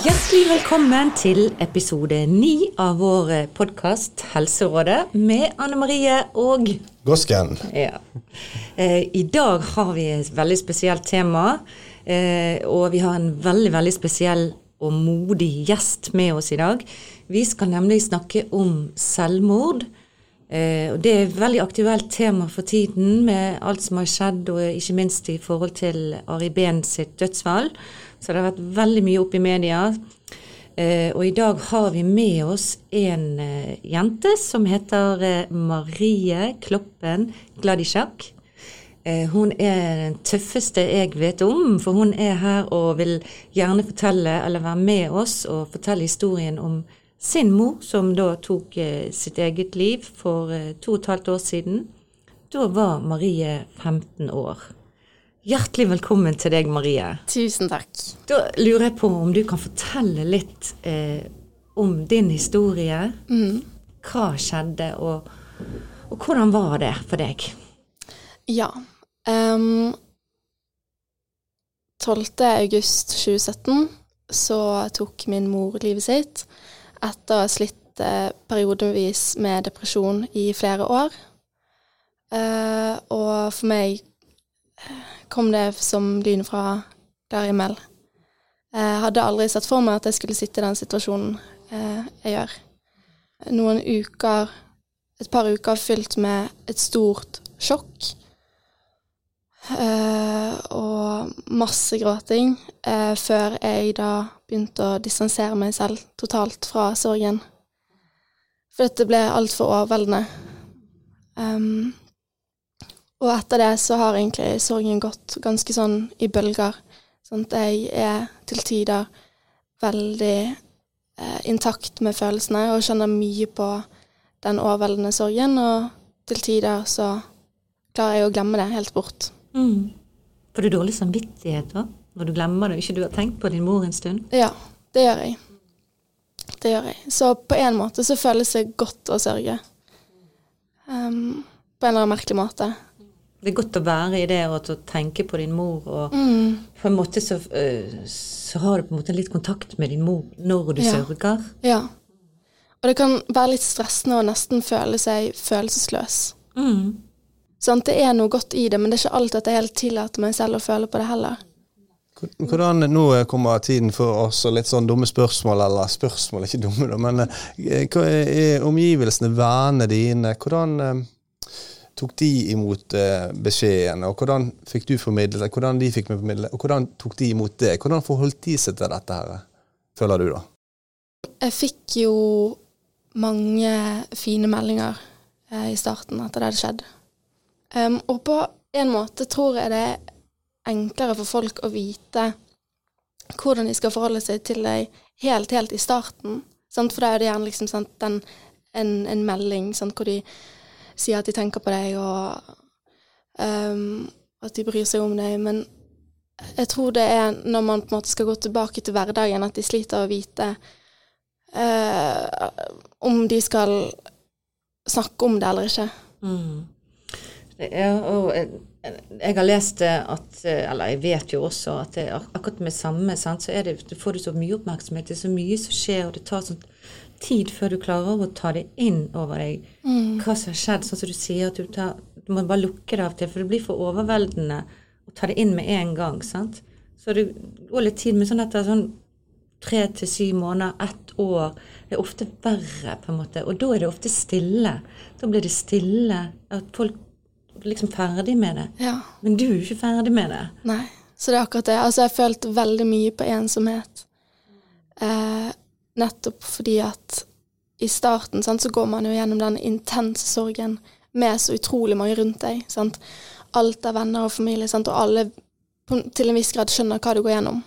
Hjertelig velkommen til episode ni av vår podkast Helserådet med Anne Marie og Gosken. ja. Eh, I dag har vi et veldig spesielt tema, eh, og vi har en veldig, veldig spesiell og modig gjest med oss i dag. Vi skal nemlig snakke om selvmord. Eh, og Det er et veldig aktuelt tema for tiden med alt som har skjedd, og ikke minst i forhold til Ari Behn sitt dødsfall. Så det har vært veldig mye opp i media. Eh, og i dag har vi med oss en eh, jente som heter eh, Marie Kloppen Gladisjak. Eh, hun er den tøffeste jeg vet om, for hun er her og vil gjerne fortelle, eller være med oss og fortelle historien om sin mor, som da tok eh, sitt eget liv for eh, to og et halvt år siden. Da var Marie 15 år. Hjertelig velkommen til deg, Marie. Tusen takk. Da lurer jeg på om du kan fortelle litt eh, om din historie. Hva skjedde, og, og hvordan var det for deg? Ja. Um, 12. august 2017 så tok min mor livet sitt etter å ha slitt eh, periodevis med depresjon i flere år. Eh, og for meg eh, kom det som lyn fra klar himmel. Jeg hadde aldri sett for meg at jeg skulle sitte i den situasjonen eh, jeg gjør. Noen uker, et par uker fylt med et stort sjokk. Eh, og masse gråting eh, før jeg da begynte å distansere meg selv totalt fra sorgen. For dette ble altfor overveldende. Um, og etter det så har egentlig sorgen gått ganske sånn i bølger. Sånn at jeg er til tider veldig eh, intakt med følelsene og kjenner mye på den overveldende sorgen, og til tider så klarer jeg å glemme det helt bort. Mm. Får du dårlig samvittighet da? Når du glemmer det og ikke du har tenkt på din mor en stund? Ja, det gjør jeg. Det gjør jeg. Så på en måte så føles det godt å sørge. Um, på en eller annen merkelig måte. Det er godt å være i det og å tenke på din mor. og Mm. på en måte så, øh, så har du på en måte litt kontakt med din mor når du Ja. sørger. Ja. Og det kan være litt stressende å nesten føle seg følelsesløs. Mm. Sånn, det er noe godt i det, men det er ikke alltid at jeg helt tillater meg selv å føle på det heller. Hvordan, nå kommer tiden for oss og litt sånn dumme spørsmål, eller spørsmål, ikke dumme, da, men eh, hva er omgivelsene, vennene dine, hvordan eh, tok de imot eh, beskjeden, og hvordan fikk du formidlet det, hvordan de fikk formidlet, og hvordan tok de imot det? Hvordan forholdt de seg til dette her, føler du da? Jeg fikk jo mange fine meldinger eh, i starten etter det hadde skjedd. Em, og på en måte tror jeg det er enklere for folk å vite hvordan de skal forholde seg til deg helt, helt i starten. Sant? For da er det gjerne liksom sant, den, en, en melding sant, hvor de sier at de tenker på deg, og um, at de bryr seg om deg. Men jeg tror det er når man på en måte skal gå tilbake til hverdagen, at de sliter å vite uh, om de skal snakke om det eller ikke. Mm. Og jeg, har lest at Eller jeg vet jo også at det, ak- akkurat med samme, sant, så det, du får du så mye oppmerksomhet, det er så mye som skjer, og det tar sånn tid før du klarer å ta det inn over deg. Hva som har skjedd. Sånn som du sier, at du, tar, du må bare lukke det av til, for det blir for overveldende å ta det inn med en gang. sant? Så det går litt tid, men sånn etter sånn tre til syv måneder, ett år, det er ofte verre, på en måte. Og da er det ofte stille. Da blir det stille. At folk liksom ferdig med det. Ja. Men du er jo ikke ferdig med det. Nei. Så det er akkurat det. Altså, jeg har følt veldig mye på ensomhet. Eh, nettopp fordi at i starten sant, så går man jo gjennom den intense sorgen med så utrolig mange rundt deg. Sant? Alt av venner og familie, sant? og alle til en viss grad skjønner hva du går gjennom.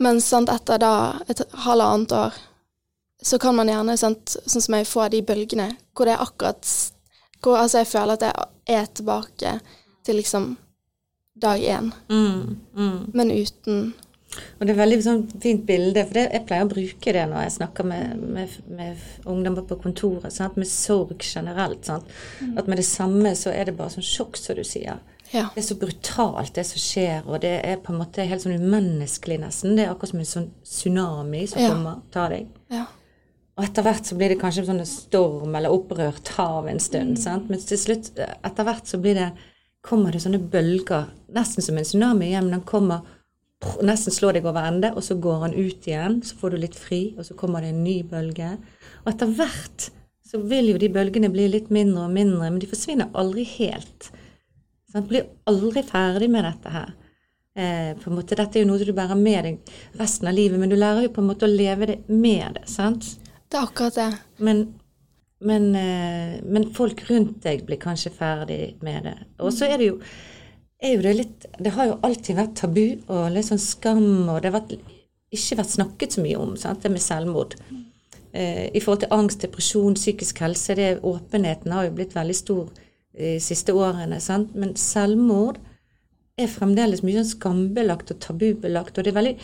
Men sant, etter da et halvannet år så kan man gjerne, sant, sånn som jeg, få de bølgene hvor det er akkurat hvor altså, jeg føler at jeg er tilbake til liksom dag én, Mm, mm. men uten Og det er veldig sånn fint bilde, for det, jeg pleier å bruke det når jeg snakker med, med, med ungdommer på kontoret, sant? med sorg generelt. Sant? At med det samme så er det bare sånn sjokk, som du sier. Ja. Det er så brutalt, det som skjer, og det er på en måte helt sånn umenneskelig nesten. Det er akkurat som en sånn tsunami som Ja. kommer og tar deg. Ja. Og etter hvert så blir det kanskje en sånn storm eller opprørt hav en stund. Mm. sant? Men til slutt, etter hvert så blir det, kommer det sånne bølger, nesten som en tsunami igjen, men den kommer nesten slår deg over ende, og så går han ut igjen, så får du litt fri, og så kommer det en ny bølge. Og etter hvert så vil jo de bølgene bli litt mindre og mindre, men de forsvinner aldri helt. Sant? Blir aldri ferdig med dette her. Eh, på en måte, dette er jo noe du bærer med deg resten av livet, men du lærer jo på en måte å leve det med det. sant? Det er akkurat det. Men, men, eh, men folk rundt deg blir kanskje ferdig med det. Og så er det jo, er jo det litt Det har jo alltid vært tabu og litt sånn skam, og det har ikke vært snakket så mye om, sant? det med selvmord. Eh, I forhold til angst, depresjon, psykisk helse, det, åpenheten har jo blitt veldig stor de siste årene. Sant? Men selvmord er fremdeles mye sånn skambelagt og tabubelagt, og det er veldig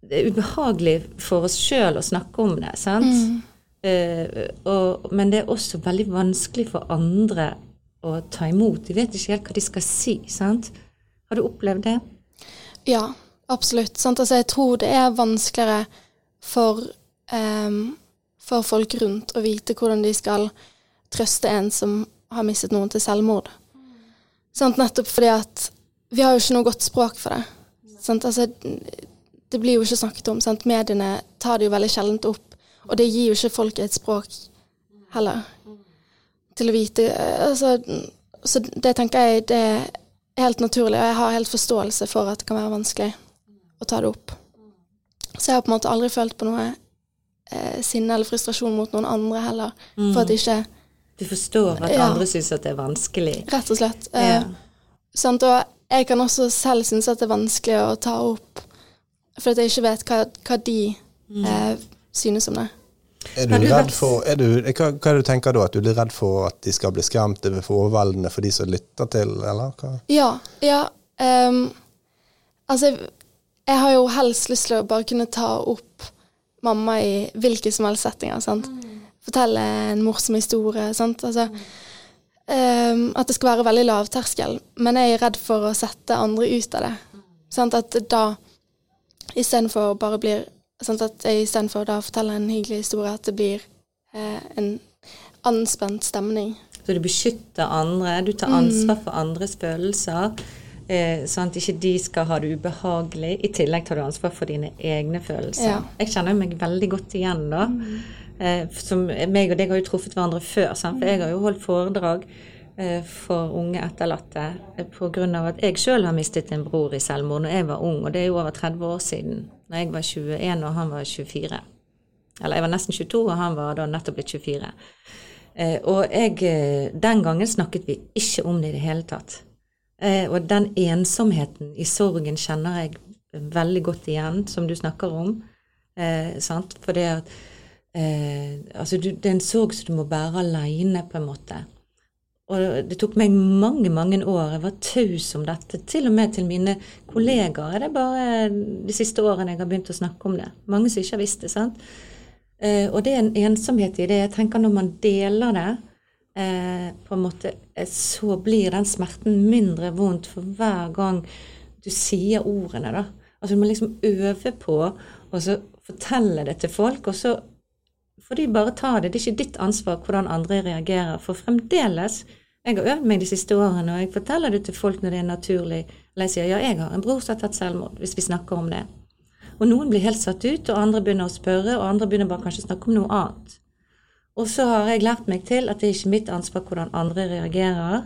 det er ubehagelig for oss sjøl å snakke om det. sant? Eh, og, men det er også veldig vanskelig for andre å ta imot. De vet ikke helt hva de skal si. sant? Har du opplevd det? Ja, absolutt. Sant? Altså, jeg tror det er vanskeligere for, um, for folk rundt å vite hvordan de skal trøste en som har mistet noen til selvmord. Sant? Nettopp fordi at vi har jo ikke noe godt språk for det. Sant? Altså, det blir jo ikke snakket om. Sant? Mediene tar det jo veldig sjelden opp, og det gir jo ikke folk et språk heller til å vite altså, Så det tenker jeg det er helt naturlig, og jeg har helt forståelse for at det kan være vanskelig å ta det opp. Så jeg har på en måte aldri følt på noe eh, sinne eller frustrasjon mot noen andre heller, for at ikke Du forstår at Ja. andre syns at det er vanskelig. Rett og slett. Eh, Ja. sant? Og jeg kan også selv synes at det er vanskelig å ta opp, for at jeg ikke vet hva, hva de eh, synes om det. Er du redd for er du, hva, hva er det du tenker da? At du blir redd for at de skal bli skremt, det for få overveldende for de som lytter til, eller? Hva? Ja, ja. um, altså, jeg, jeg har jo helst lyst til å bare kunne ta opp mamma i hvilke som helst settinger. sant? Fortelle en morsom historie. sant? Altså, Um, at det skal være veldig lavterskel. Men jeg er redd for å sette andre ut av det. Sant? At da istedenfor bare blir sånn At jeg istedenfor da forteller en hyggelig historie, at det blir eh, en anspent stemning. Så du beskytter andre, du tar ansvar for andres følelser. Eh, sånn at ikke de skal ha det ubehagelig. I tillegg tar du ansvar for dine egne følelser. Ja. Jeg kjenner meg veldig godt igjen da. Eh, som meg og deg har jo truffet hverandre før. Sant? For jeg har jo holdt foredrag for unge etterlatte pga. grunn av at jeg sjøl har mistet en bror i selvmord når jeg var ung, og det er jo over 30 år siden. Når jeg var 21 og han var 24. Eller jeg var nesten 22, og han var da nettopp blitt 24. Eh, og jeg, eh, den gangen snakket vi ikke om det i det hele tatt. Eh, og den ensomheten i sorgen kjenner jeg veldig godt igjen, som du snakker om. Eh? For det at eh, altså det er en sorg som du må bære aleine, på en måte. Og det tok meg mange, mange år. Jeg var taus om dette. Til og med til mine kollegaer. Det er bare de siste årene jeg har begynt å snakke om det. Mange som ikke har visst det. sant? Eh, og det er en ensomhet i det. Jeg tenker når man deler det, eh, på en måte, eh, så blir den smerten mindre vondt for hver gang du sier ordene, da. Altså du må liksom øve på å så fortelle det til folk, og så får de bare ta det. Det er ikke ditt ansvar hvordan andre reagerer. For fremdeles Jeg har øvd meg de siste årene, og jeg forteller det til folk når det er naturlig. Eller jeg sier ja, jeg har en bror som har tatt selvmord, hvis vi snakker om det. Og noen blir helt satt ut, og andre begynner å spørre, og andre begynner bare kanskje å snakke om noe annet. Og så har jeg lært meg til at det er ikke mitt ansvar hvordan andre reagerer.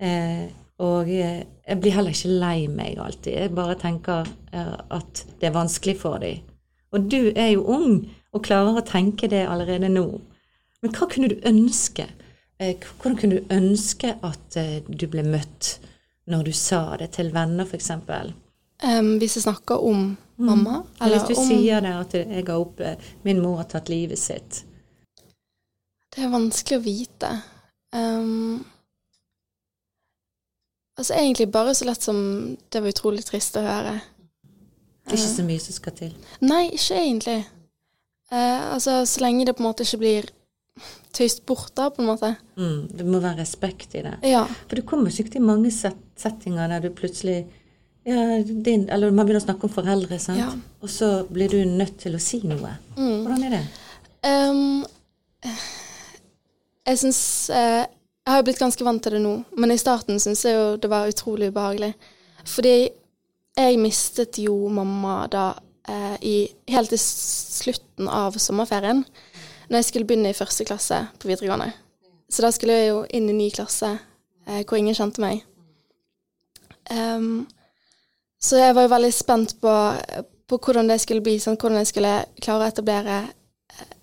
Eh, og eh, jeg blir heller ikke lei meg alltid. Jeg bare tenker eh, at det er vanskelig for dem. Og du er jo ung og klarer å tenke det allerede nå. Men hva kunne du ønske? Eh, hvordan kunne du ønske at eh, du ble møtt når du sa det til venner, f.eks.? Um, hvis jeg snakker om mamma, Eller eller hvis du om sier det at jeg har opp, eh, min mor har tatt livet sitt. Det er vanskelig å vite. Um, altså egentlig bare så lett som det var utrolig trist å høre. Det er ikke så mye som skal til. Nei, ikke egentlig. Uh, altså, så lenge det på en måte ikke blir tøyst bort, da, på en måte. Mm, det må være respekt i det. Ja. For du kommer sikkert i mange set settinger der du plutselig ja, din, Eller man begynner å snakke om foreldre, sant? Ja. og så blir du nødt til å si noe. Mm. Hvordan er det? Um, jeg syns uh, Jeg har blitt ganske vant til det nå, men i starten syns jeg jo det var utrolig ubehagelig. Fordi jeg mistet jo mamma da uh, i, helt til slutten av sommerferien. Når jeg skulle begynne i første klasse på videregående. Så da skulle jeg jo inn i ny klasse eh, hvor ingen kjente meg. Um, så jeg var jo veldig spent på, på hvordan det skulle bli, sånn, hvordan jeg skulle klare å etablere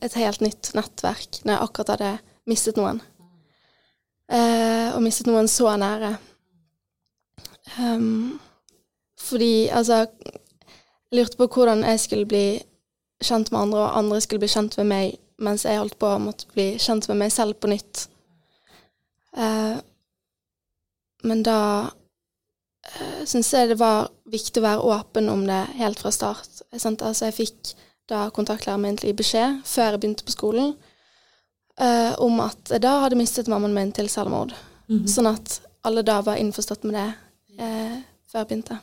et helt nytt nettverk når jeg akkurat hadde mistet noen. Eh, og mistet noen så nære. Um, fordi, altså Jeg lurte på hvordan jeg skulle bli kjent med andre, og andre skulle bli kjent med meg, mens jeg holdt på å måtte bli kjent med meg selv på nytt. Eh, men da eh, syns jeg det var viktig å være åpen om det helt fra start. Sant? Altså, jeg fikk da kontaktlæreren min til å gi beskjed, før jeg begynte på skolen, eh, om at jeg da hadde mistet mammaen min til selvmord. Sånn at alle da var innforstått med det eh, før jeg begynte.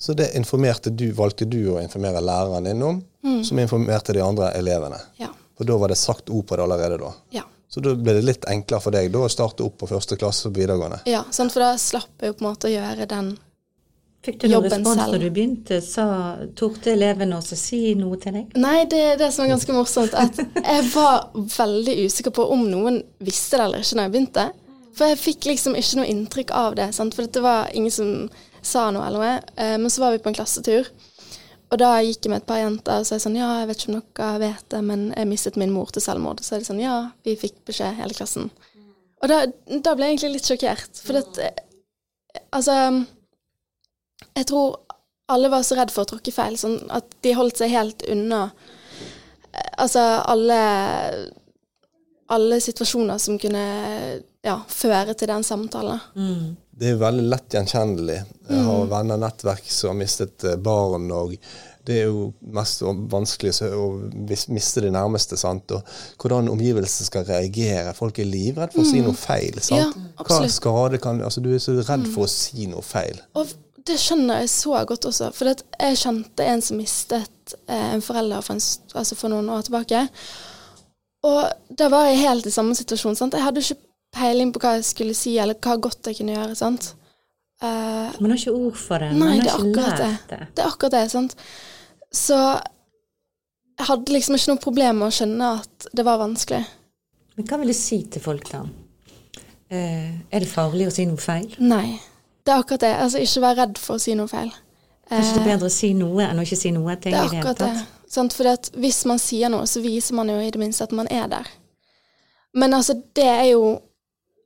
Så det informerte du, valgte du å informere læreren din om, som informerte de andre elevene. Ja. For da var det sagt ord på det allerede da. Ja. Så da ble det litt enklere for deg da å starte opp på første klasse på videregående. ja sant? For da slapp jeg jo på en måte å gjøre den Fikk du noen respons selv. da du begynte? Sa, Torde elevene også si noe til deg? Nei, det er det som er ganske morsomt. At jeg var veldig usikker på om noen visste det eller ikke når jeg begynte. For jeg fikk liksom ikke noe inntrykk av det. Sant? For det var ingen som sa noe eller noe. Eh, Men så var vi på en klassetur. Og da gikk jeg med et par jenter og sa sånn Ja, jeg vet ikke om dere vet det, men jeg mistet min mor til selvmord. Så er det sånn Ja, vi fikk beskjed, hele klassen. Og da, da ble jeg egentlig litt sjokkert. For det Altså Jeg tror alle var så redd for å tråkke feil, sånn at de holdt seg helt unna eh, Altså alle Alle situasjoner som kunne ja, føre til den samtalen. Det er veldig lett gjenkjennelig. Jeg har venner og nettverk som har mistet eh, barn, og det er jo mest vanskelig å miste de nærmeste. sant? Og hvordan omgivelsene skal reagere. Folk er livredde for å si noe feil. sant? Ja, Hva skade kan Altså, du er så redd for å si noe feil. Og det skjønner jeg så godt også, for jeg kjente en som mistet eh, en forelder for, en, altså for noen år tilbake. Og da var jeg helt i samme situasjon. sant? Jeg hadde ikke peiling på hva jeg skulle si, eller hva godt jeg kunne gjøre. sant? Uh, Man har ikke ord for det. Nei, det er akkurat det. det. Det er akkurat det, sant. Så jeg hadde liksom ikke noe problem med å skjønne at det var vanskelig. Men hva vil du si til folk, da? Uh, er det farlig å si noe feil? Nei. Det er akkurat det. Altså, ikke vær redd for å si noe feil. Kanskje det Eh, er bedre å si noe enn å ikke si noe det er akkurat det. Sant? Fordi hvis man sier noe, så viser man jo i det minste at man er der. Men altså, det er jo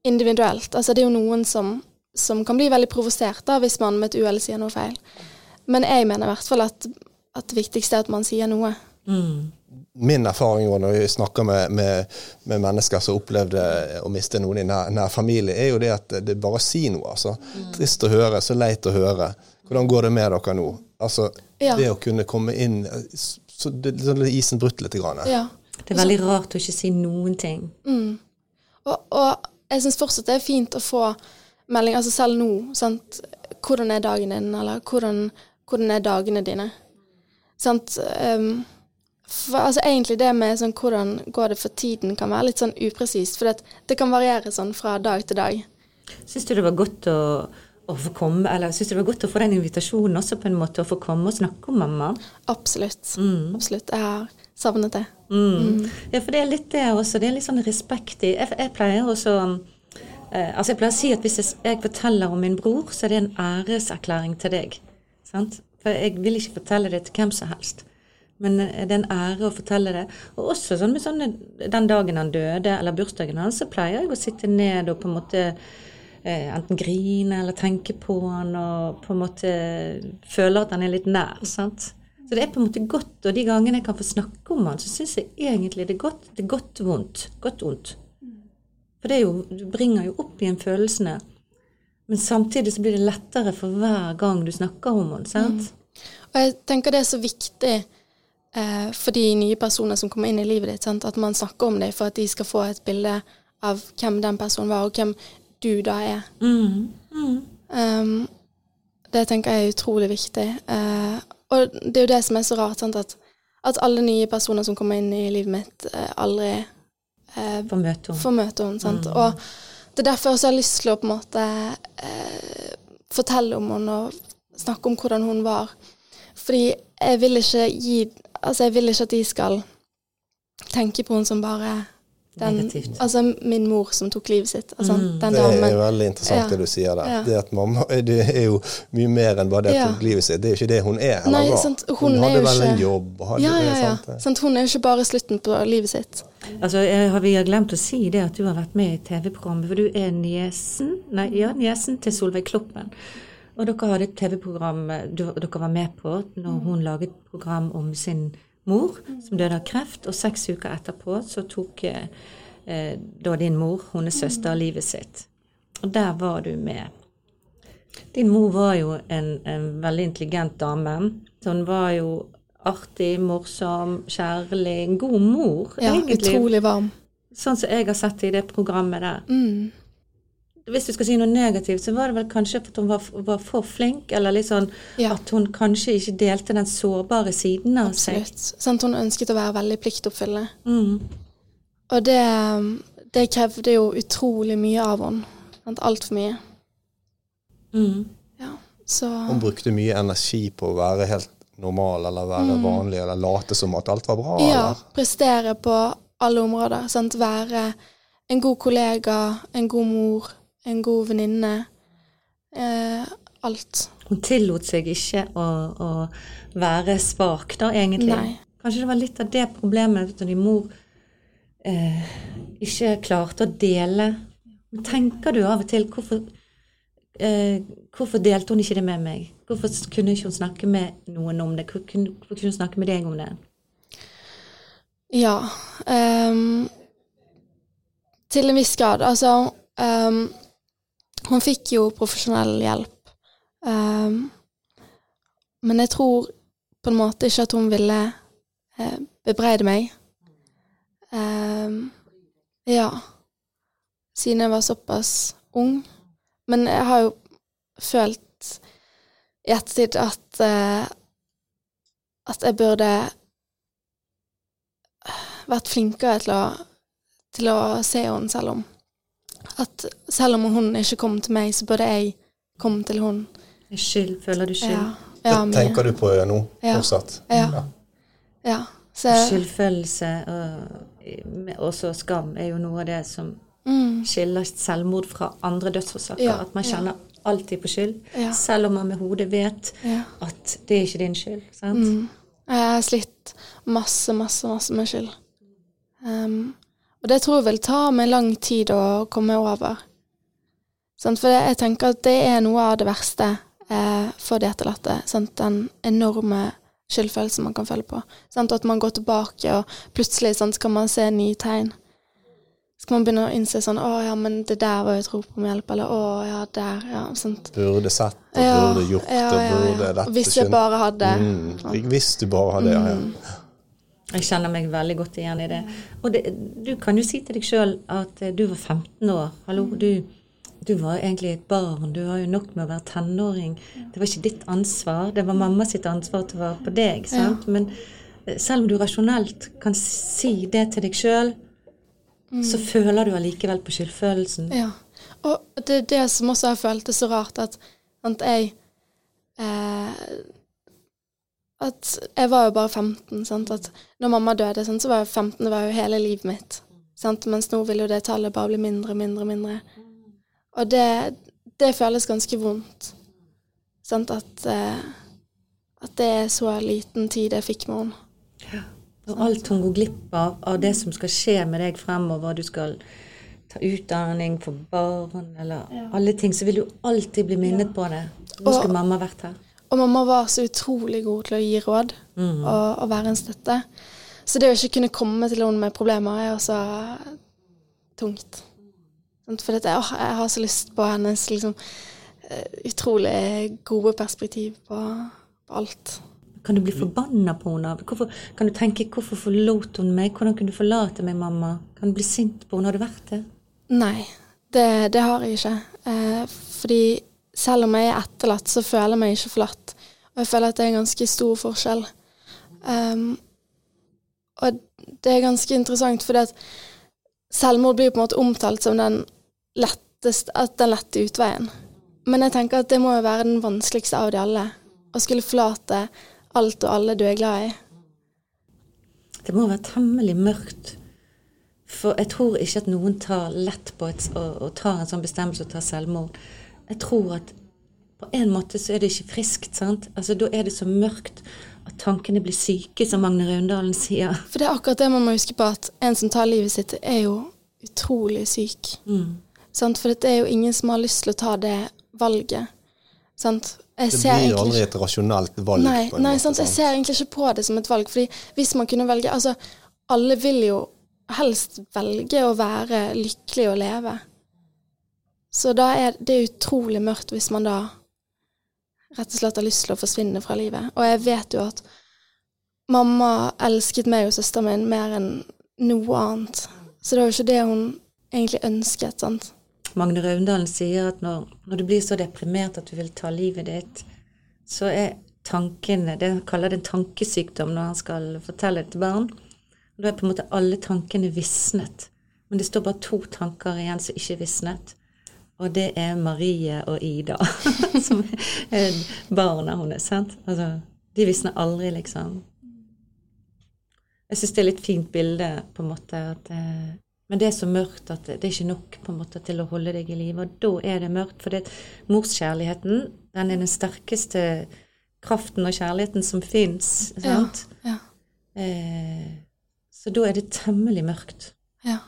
individuelt. Altså, det er jo noen som, som kan bli veldig provosert da, hvis man med et uhell sier noe feil. Men jeg mener i hvert fall at, at det viktigste er at man sier noe. Mm. Min erfaring når jeg snakker med, med, med mennesker som opplevde å miste noen i nær, nær familie, er jo det at det er bare å si noe. altså. Trist å høre, så leit å høre. Hvordan går det med dere nå? Altså, Ja. Det å kunne komme inn så det, så det Isen brutt litt. Grann. Ja. Det er veldig rart å ikke si noen ting. Og, og jeg syns fortsatt det er fint å få melding, altså selv nå. Sant? Hvordan er dagen din, eller hvordan, hvordan er dagene dine? Sant? Um, for, altså egentlig det med sånn hvordan går det for tiden, kan være litt sånn upresist. For det, det kan variere sånn fra dag til dag. Syns du det var godt å, å få komme, eller syns du det var godt å få den invitasjonen også, på en måte, å få komme og snakke om mamma? Absolutt. Absolutt. Jeg har savnet det. Mm. Ja, for det er litt det også. Det er litt sånn respekt i Jeg, jeg pleier også eh, Altså, jeg pleier å si at hvis jeg, jeg forteller om min bror, så er det en æreserklæring til deg. Sant? For jeg vil ikke fortelle det til hvem som helst. Men eh, det er en ære å fortelle det. Og også sånn med sånne Den dagen han døde, eller bursdagen hans, så pleier jeg å sitte ned og på en måte eh, enten grine eller tenke på han og på en måte føle at han er litt nær. sant? Så det er på en måte godt, og de gangene jeg kan få snakke om han, så syns jeg egentlig det er godt. Det er godt vondt. Godt vondt. For det jo, du bringer jo opp igjen følelsene. Men samtidig så blir det lettere for hver gang du snakker om han, sant? Og jeg tenker det er så viktig eh, for de nye personene som kommer inn i livet ditt, sant? at man snakker om dem for at de skal få et bilde av hvem den personen var, og hvem du da er. Mm. Mm. Um, det tenker jeg er utrolig viktig. Eh, og det er jo det som er så rart, sant? At, at alle nye personer som kommer inn i livet mitt, eh, aldri eh, får møte henne. Sant? Og det er derfor jeg også har lyst til å på en måte eh, fortelle om henne og snakke om hvordan hun var. Fordi jeg vil ikke gi Altså, jeg vil ikke at de skal tenke på henne som bare den, Negativt. Altså min mor som tok livet sitt. Altså, Mm. Den Det er jo veldig interessant Ja. det du sier der. Ja. Det at mamma det er jo mye mer enn bare det at hun livet sitt. Det er jo ikke det hun er eller Nei, sant, hun Hun, er hadde jo vel en jobb. Hadde, Ja, ja, ja. sant? Sant? Hun er jo ikke bare slutten på livet sitt. Altså, jeg har, Vi har glemt å si det at du har vært med i TV-programmet. For du er niesen Nei, ja, niesen til Solveig Kloppen. Og dere hadde et TV-program eh, dere var med på når hun laget program om sin mor som døde av kreft. Og seks uker etterpå så tok eh, da din mor, hennes søster, livet sitt. Og der var du med. Din mor var jo en, en veldig intelligent dame. Så hun var jo artig, morsom, kjærlig. En god mor, Ja, egentlig. utrolig varm. Sånn som jeg har sett det i det programmet der. Mm. Hvis du skal si noe negativt, så var det vel kanskje at hun var, var for flink, eller litt sånn Ja. at hun kanskje ikke delte den sårbare siden av seg. Absolutt. Hun ønsket å være veldig pliktoppfyllende. Mm. Og det, det krevde jo utrolig mye av henne. Sant? Altfor mye. Mm. Ja. Så Hun brukte mye energi på å være helt normal eller være vanlig eller late som at alt var bra. Mm. ja, Eller? prestere på alle områder. Sant? Være en god kollega, en god mor, en god venninne. Eh, alt. Hun tillot seg ikke å, å være svak, da, egentlig. Nei. Kanskje det var litt av det problemet at din mor eh, ikke klarte å dele. Men tenker du av og til hvorfor, eh, hvorfor delte hun ikke det med meg? Hvorfor kunne ikke hun snakke med noen om det? Hvorfor kunne, hvorfor kunne hun snakke med deg om det? Ja. Um, til en viss grad. Altså ehm, Hun fikk jo profesjonell hjelp. um, men jeg tror på en måte ikke at hun ville uh, bebreide meg. Um, ja. Siden jeg var såpass ung. Men jeg har jo følt i ettertid at uh, at jeg burde vært flinkere til å, til å se henne selv om At selv om hun ikke kom til meg, så burde jeg komme til hun. Skyld, føler du skyld? Ja, ja, det tenker du på nå Ja. fortsatt? Ja. ja. Så, Skyldfølelse og også skam er jo noe av det som mm, skiller selvmord fra andre dødsårsaker. Ja, at man ja. kjenner alltid på skyld, Ja. selv om man med hodet vet ja. at det er ikke din skyld. Sant? Mm. Jeg har slitt masse, masse, masse med skyld. Um, og det tror jeg vil ta meg lang tid å komme over. Sant? For jeg tenker at det er noe av det verste eh, for de etterlatte. Den enorme skyldfølelsen man kan føle på. Sant? Og at man går tilbake, og plutselig skal man se nye tegn. Skal man begynne å innse sånn Å ja, men det der var jo et rop om hjelp. Eller å ja, der. Ja, sant. Burde sett og burde gjort ja, ja, ja, ja. burde dette Hvis jeg bare hadde mm, Hvis du bare hadde ja, Mm. ja. Jeg kjenner meg veldig godt igjen i det. Og det, du kan jo si til deg sjøl at eh, du var 15 år. Hallo, du, du var egentlig et barn. Du har jo nok med å være tenåring. Det var ikke ditt ansvar. Det var mamma sitt ansvar til å være på deg. sant? Men eh, selv om du rasjonelt kan si det til deg sjøl, så føler du allikevel på skyldfølelsen. Ja. Og det er det som også har føltes så rart, at, at jeg eh, At jeg var jo bare 15. Sant? At når mamma døde, sant, så var jeg 15. Det var jo hele livet mitt. Sant? Mens nå vil jo det tallet bare bli mindre, mindre, mindre. Og det, det føles ganske vondt. Sant? At, eh, at det er så liten tid jeg fikk med henne. Og alt hun går glipp av, av det som skal skje med deg fremover, du skal ta utdanning for barn, eller alle ting, så vil du alltid bli minnet på det. Nå Og- skulle mamma vært her. Og mamma var så utrolig god til å gi råd Mm. og, og være en støtte. Så det å ikke kunne komme til henne med problemer er også tungt. For dette, å, jeg har så lyst på hennes liksom, eh, utrolig gode perspektiv på, på alt. Kan du bli forbanna på henne? Hvorfor, kan du tenke 'hvorfor forlot hun meg'? Hvordan kunne du forlate meg, mamma? Kan du bli sint på henne? Har du vært det? Nei, det, det har jeg ikke. Eh, fordi selv om jeg er etterlatt, så føler jeg meg ikke forlatt. Og jeg føler at det er en ganske stor forskjell. Um, og det er ganske interessant, fordi at selvmord blir på en måte omtalt som den letteste, at den lette utveien. Men jeg tenker at det må jo være den vanskeligste av de alle. Å skulle forlate alt og alle du er glad i. Det må være temmelig mørkt. For jeg tror ikke at noen tar lett på et, å, å ta en sånn bestemmelse og ta selvmord. Jeg tror at på en måte så er det ikke friskt. sant? Altså Da er det så mørkt at tankene blir syke, som Magne Raundalen sier. For det er akkurat det man må huske på, at en som tar livet sitt, er jo utrolig syk. Sant? For det er jo ingen som har lyst til å ta det valget. Sant? Jeg Det blir jo aldri et rasjonelt valg. Nei, på en nei måte, sant? jeg ser egentlig ikke på det som et valg. Fordi hvis man kunne velge Altså, alle vil jo helst velge å være lykkelig og leve. Så da er det utrolig mørkt hvis man da rett og slett har lyst til å forsvinne fra livet. Og jeg vet jo at mamma elsket meg og søsteren min mer enn noe annet. Så det var jo ikke det hun egentlig ønsket, sant. Magne Raundalen sier at når, når du blir så deprimert at du vil ta livet ditt, så er tankene Det han kaller det en tankesykdom når han skal fortelle det til barn. Da er på en måte alle tankene visnet. Men det står bare to tanker igjen som ikke er visnet. Og det er Marie og Ida, som er barna hennes. sant? Altså, de visner aldri, liksom. Jeg syns det er litt fint bilde, på en måte. at eh, Men det er så mørkt at det er ikke nok på en måte til å holde deg i live. Og da er det mørkt. For det, morskjærligheten, den er den sterkeste kraften og kjærligheten som fins. Ja, sant? ja, Eh, så da er det temmelig mørkt. ja.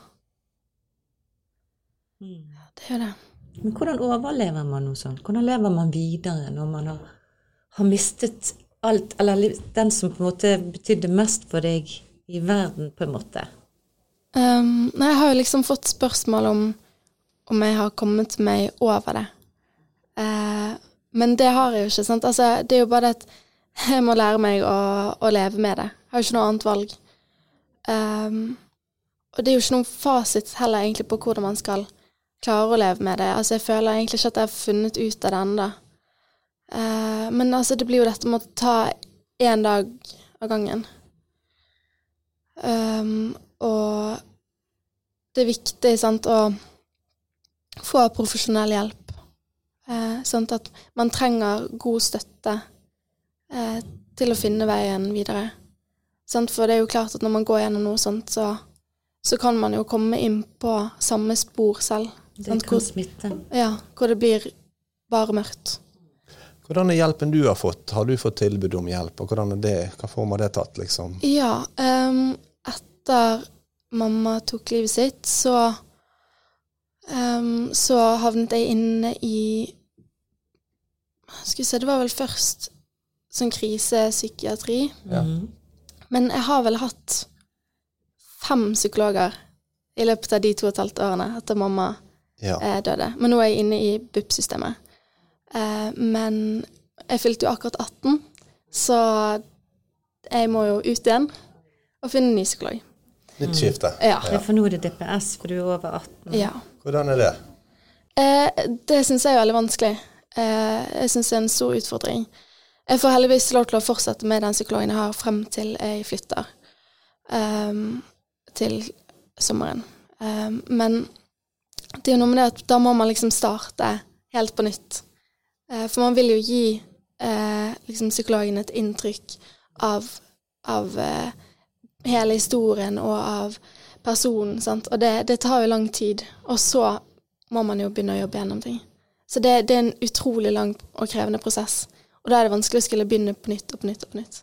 Mm. Det er det. Men hvordan overlever man noe sånt? Hvordan lever man videre når man har, har mistet alt, eller den som på en måte betydde mest for deg i verden, på en måte? Um, nei, jeg har jo liksom fått spørsmål om om jeg har kommet meg over det. Uh, men det har jeg jo ikke. sant? Altså, det er jo bare det at jeg må lære meg å, å leve med det. Jeg har jo ikke noe annet valg. Um, og det er jo ikke noen fasit heller egentlig på hvordan man skal klare å leve med det. Altså, jeg føler egentlig ikke at jeg har funnet ut av det ennå. Uh, men altså, det blir jo dette med å ta én dag av gangen. Um, og det er viktig sant, å få profesjonell hjelp. Uh, sånn at man trenger god støtte uh, til å finne veien videre. Sant, for det er jo klart at når man går gjennom noe sånt, så, så kan man jo komme inn på samme spor selv. Det kan hvor, smitte. ja, hvor det blir bare mørkt. Hvordan er hjelpen du har fått? Har du fått tilbud om hjelp? Og hvordan er det, hva form har det tatt, liksom? Ja, um, etter mamma tok livet sitt, så um, så havnet jeg inne i Skal vi se, det var vel først sånn krisepsykiatri. Ja. Mhm. Men jeg har vel hatt fem psykologer i løpet av de to og et halvt årene etter mamma Ja. eh, døde. Men nå er jeg inne i BUP-systemet. Eh, men jeg fylte jo akkurat 18, så jeg må jo ut igjen og finne en ny psykolog. Nytt skifte. Ja. Ja, for nå er det DPS, for du er over 18. ja. Hvordan er det? Eh, det syns jeg er veldig vanskelig. Eh, jeg syns det er en stor utfordring. Jeg får heldigvis lov til å fortsette med den psykologen jeg har frem til jeg flytter. Um, til sommeren. Um, men det er jo noe med det at da må man liksom starte helt på nytt. Eh, for man vil jo gi eh, liksom psykologen et inntrykk av, av eh, hele historien og av personen, sant. Og det, det tar jo lang tid. Og så må man jo begynne å jobbe gjennom ting. Så det, det er en utrolig lang og krevende prosess. Og da er det vanskelig å skulle begynne på nytt og på nytt og på nytt.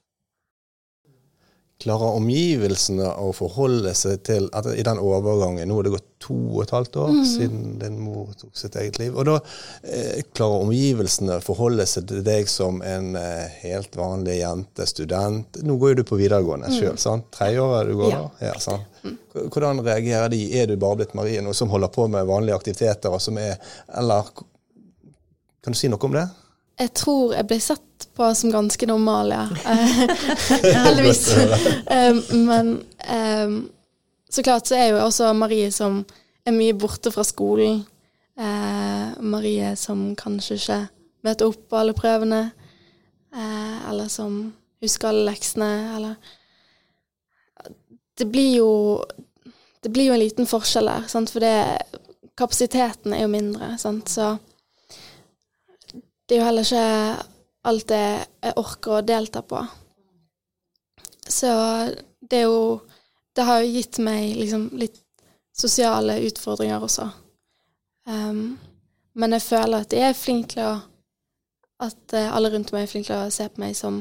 Klarer omgivelsene å forholde seg til at i den overgangen Nå har det gått to og et halvt år siden din mor tok sitt eget liv. Og da eh, klarer omgivelsene å forholde seg til deg som en eh, helt vanlig jente, student. Nå går jo du på videregående sjøl, sant? Tredjeåret du går Ja. da? Ja, sant? H- Hvordan reagerer de? Er du bare blitt Marie nå som holder på med vanlige aktiviteter, og som er Eller kan du si noe om det? Jeg tror jeg ble sett på som ganske normal, ja. Eh, Heldigvis. Um, men um, så klart så er jo også Marie som er mye borte fra skolen. Eh, Marie som kanskje ikke møter opp på alle prøvene. Eh, eller som husker alle leksene, eller Det blir jo Det blir jo en liten forskjell der, sant? for det, kapasiteten er jo mindre, sant? så det er jo heller ikke alt det jeg orker å delta på. Så det er jo Det har jo gitt meg liksom litt sosiale utfordringer også. Um, men jeg føler at jeg er flink til å At eh, alle rundt meg er flinke til å se på meg som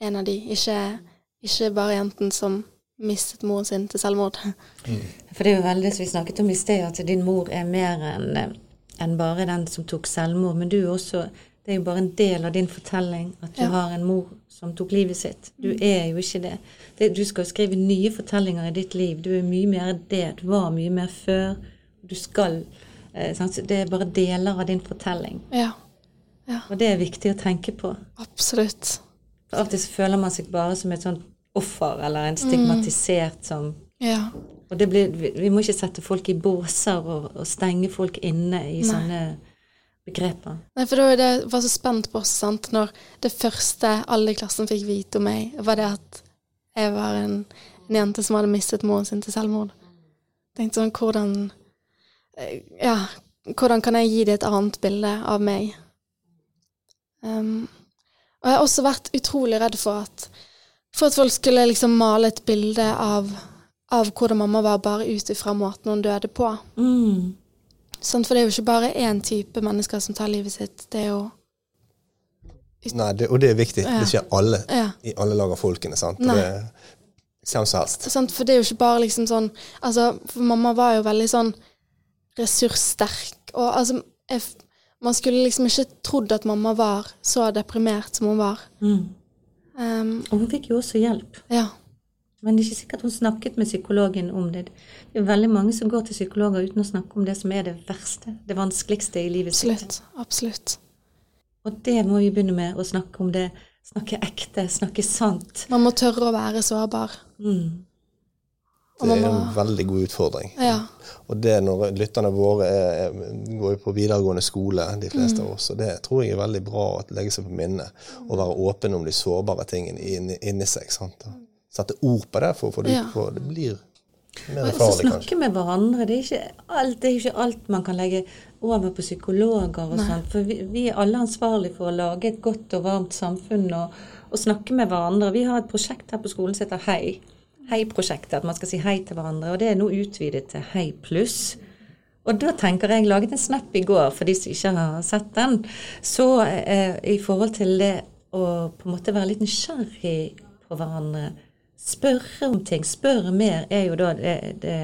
en av de, ikke, ikke bare jenten som mistet moren sin til selvmord. For det er jo veldig, som vi snakket om i sted, at din mor er mer enn eh, enn bare den som tok selvmord. Men du er også Det er jo bare en del av din fortelling at du Ja. har en mor som tok livet sitt. Du er jo ikke det. det. Du skal skrive nye fortellinger i ditt liv. Du er mye mer det. Du var mye mer før. Du skal eh, sant? Det er bare deler av din fortelling. Ja, Og det er viktig å tenke på. absolutt. For Av og til føler man seg bare som et sånt offer eller en stigmatisert som Ja. Og det blir, vi, må ikke sette folk i båser og, og stenge folk inne i Nei. sånne begreper. Nei, for det var det var så spent på, oss, sant, når det første alle i klassen fikk vite om meg, var det at jeg var en, en jente som hadde mistet moren sin til selvmord. Tenkte sånn, hvordan Ja, hvordan kan jeg gi dem et annet bilde av meg? Um, og jeg har også vært utrolig redd for at for at folk skulle liksom male et bilde av, av hvordan mamma var, bare ut ifra måten hun døde på. Mm. Sånn, For det er jo ikke bare én type mennesker som tar livet sitt. Det er jo Nei, det, og det er viktig. Ja. Det skjer alle, Ja. i alle lag av folkene. sant? Nei. Det, hvem som helst. Sånn, For det er jo ikke bare liksom sånn Altså, for mamma var jo veldig sånn ressurssterk, og altså jeg, Man skulle liksom ikke trodd at mamma var så deprimert som hun var. Mm. Um, Og hun fikk jo også hjelp. ja. Men det er ikke sikkert hun snakket med psykologen om det. Det er veldig mange som går til psykologer uten å snakke om det som er det verste, det vanskeligste i livet sitt. Absolutt. Og det må vi begynne med, å snakke om det. Snakke ekte, snakke sant. Man må tørre å være sårbar. Mm. Det er en veldig god utfordring. Ja. Og det når lytterne våre er, er, går jo på videregående skole, de fleste Mm. av oss, og det tror jeg er veldig bra å legge seg på minnet. Å være åpen om de sårbare tingene inni, inni seg. sant? Sette ord på det, for, for, det, Ja. for det blir mer farlig, kanskje. snakke med hverandre. Det er, ikke alt, det er ikke alt man kan legge over på psykologer og sånn. For vi, vi er alle ansvarlige for å lage et godt og varmt samfunn og, og snakke med hverandre. Vi har et prosjekt her på skolen som heter Hei. Hei-prosjektet. At man skal si hei til hverandre. Og det er nå utvidet til Hei pluss. Og da tenker jeg, jeg laget en snap i går for de som ikke har sett den, så eh, i forhold til det å på en måte være litt nysgjerrig på hverandre, spørre om ting, spørre mer, er jo da det, det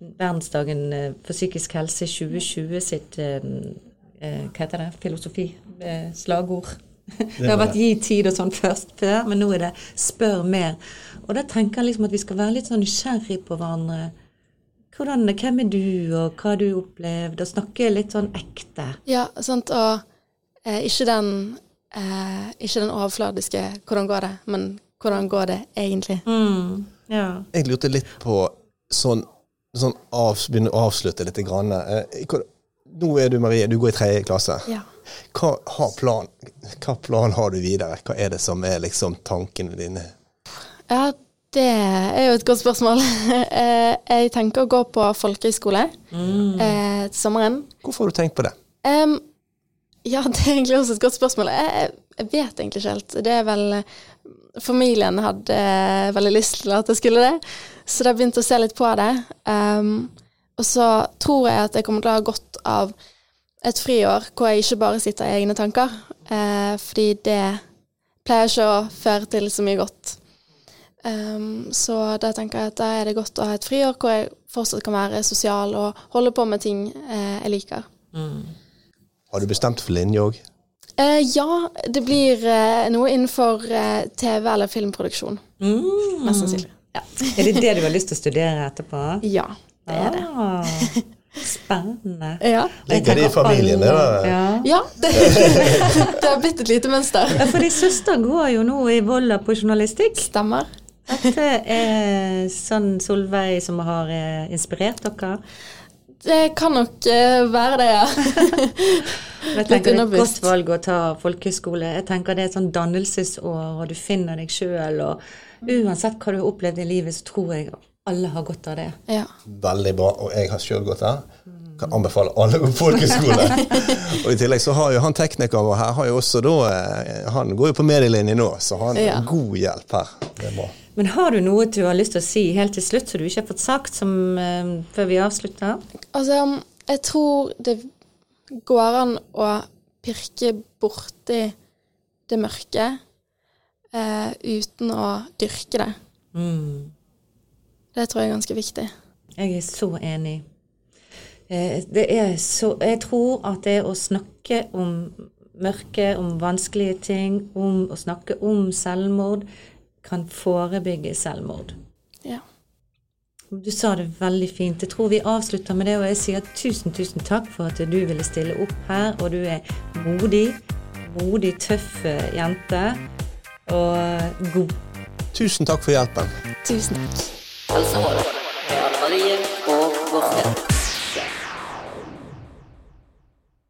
verdensdagen eh, for psykisk helse 2020 sitt eh, eh, hva heter det, filosofi, eh, slagord. Det har vært gi tid og sånn først før, men nå er det spør mer. Og da tenker jeg liksom at vi skal være litt sånn nysgjerrig på hverandre. Hvordan, hvem er du, og hva har du opplevd? Og snakke litt sånn ekte. Ja, sant, og eh, ikke den eh, Ikke den overfladiske 'hvordan går det', men 'hvordan går det egentlig'? Mm, ja. Jeg lurte litt på sånn, sånn av, begynne å avslutte litt. Grann. Eh, hva- Nå er du Marie, du går i tredje klasse. Ja. Hva, har plan, hva plan har du videre? Hva er det som er liksom tankene dine? ja, det er jo et godt spørsmål. Eh, jeg tenker å gå på folkehøyskole eh, til sommeren. Hvorfor har du tenkt på det? Um, ja, det er egentlig også et godt spørsmål. Jeg, jeg- vet egentlig ikke helt. Det er vel Familien hadde eh, veldig lyst til at jeg skulle det, så da begynte jeg å se litt på det. Um, og så tror jeg at jeg kommer til å ha godt av et friår hvor jeg ikke bare sitter i egne tanker, uh, fordi det pleier ikke å føre til så mye godt. Um, så da tenker jeg at da er det godt å ha et friår hvor jeg fortsatt kan være sosial og holde på med ting uh, jeg liker. Har du bestemt for linje òg? Eh, ja, det blir uh, noe innenfor uh, TV- eller filmproduksjon. Mm. Mest sannsynlig. ja. Er det det du har lyst til å studere etterpå? Ja, det er det. Ah. Spennende. Ja. Ligger det i familien, det? Ja. ja det, det har blitt et lite mønster. Ja, for din søster går jo nå i Volda på journalistikk. Stemmer. Dette er sånn Solveig som har eh, inspirert dere. Det kan nok eh, være det, ja. Jeg tenker Det er et godt valg å ta folkehøyskole. Jeg tenker Det er et sånn dannelsesår, og du finner deg sjøl. Uansett hva du har opplevd i livet, så tror jeg alle har godt av det. ja. Veldig bra, og jeg har sjøl gått der. Kan anbefale alle å gå på folkehøyskole. og i tillegg så har jo han teknikeren vår her, har jo også da eh, Han går jo på medielinje nå, så han har Ja. god hjelp her. Det er bra. Men har du noe du har lyst til å si helt til slutt, som du ikke har fått sagt som, uh, før vi avslutter? Altså, jeg tror det går an å pirke borti det mørke uh, uten å dyrke det. Mm. Det tror jeg er ganske viktig. Jeg er så enig. Eh, Det er så Jeg tror at det å snakke om mørke, om vanskelige ting, om å snakke om selvmord, kan forebygge selvmord. Ja. Du sa det veldig fint. Jeg tror vi avslutter med det, og jeg sier tusen, tusen takk for at du ville stille opp her, og du er modig. Modig, tøff eh, jente. Og god. Tusen takk for hjelpen. Tusen takk.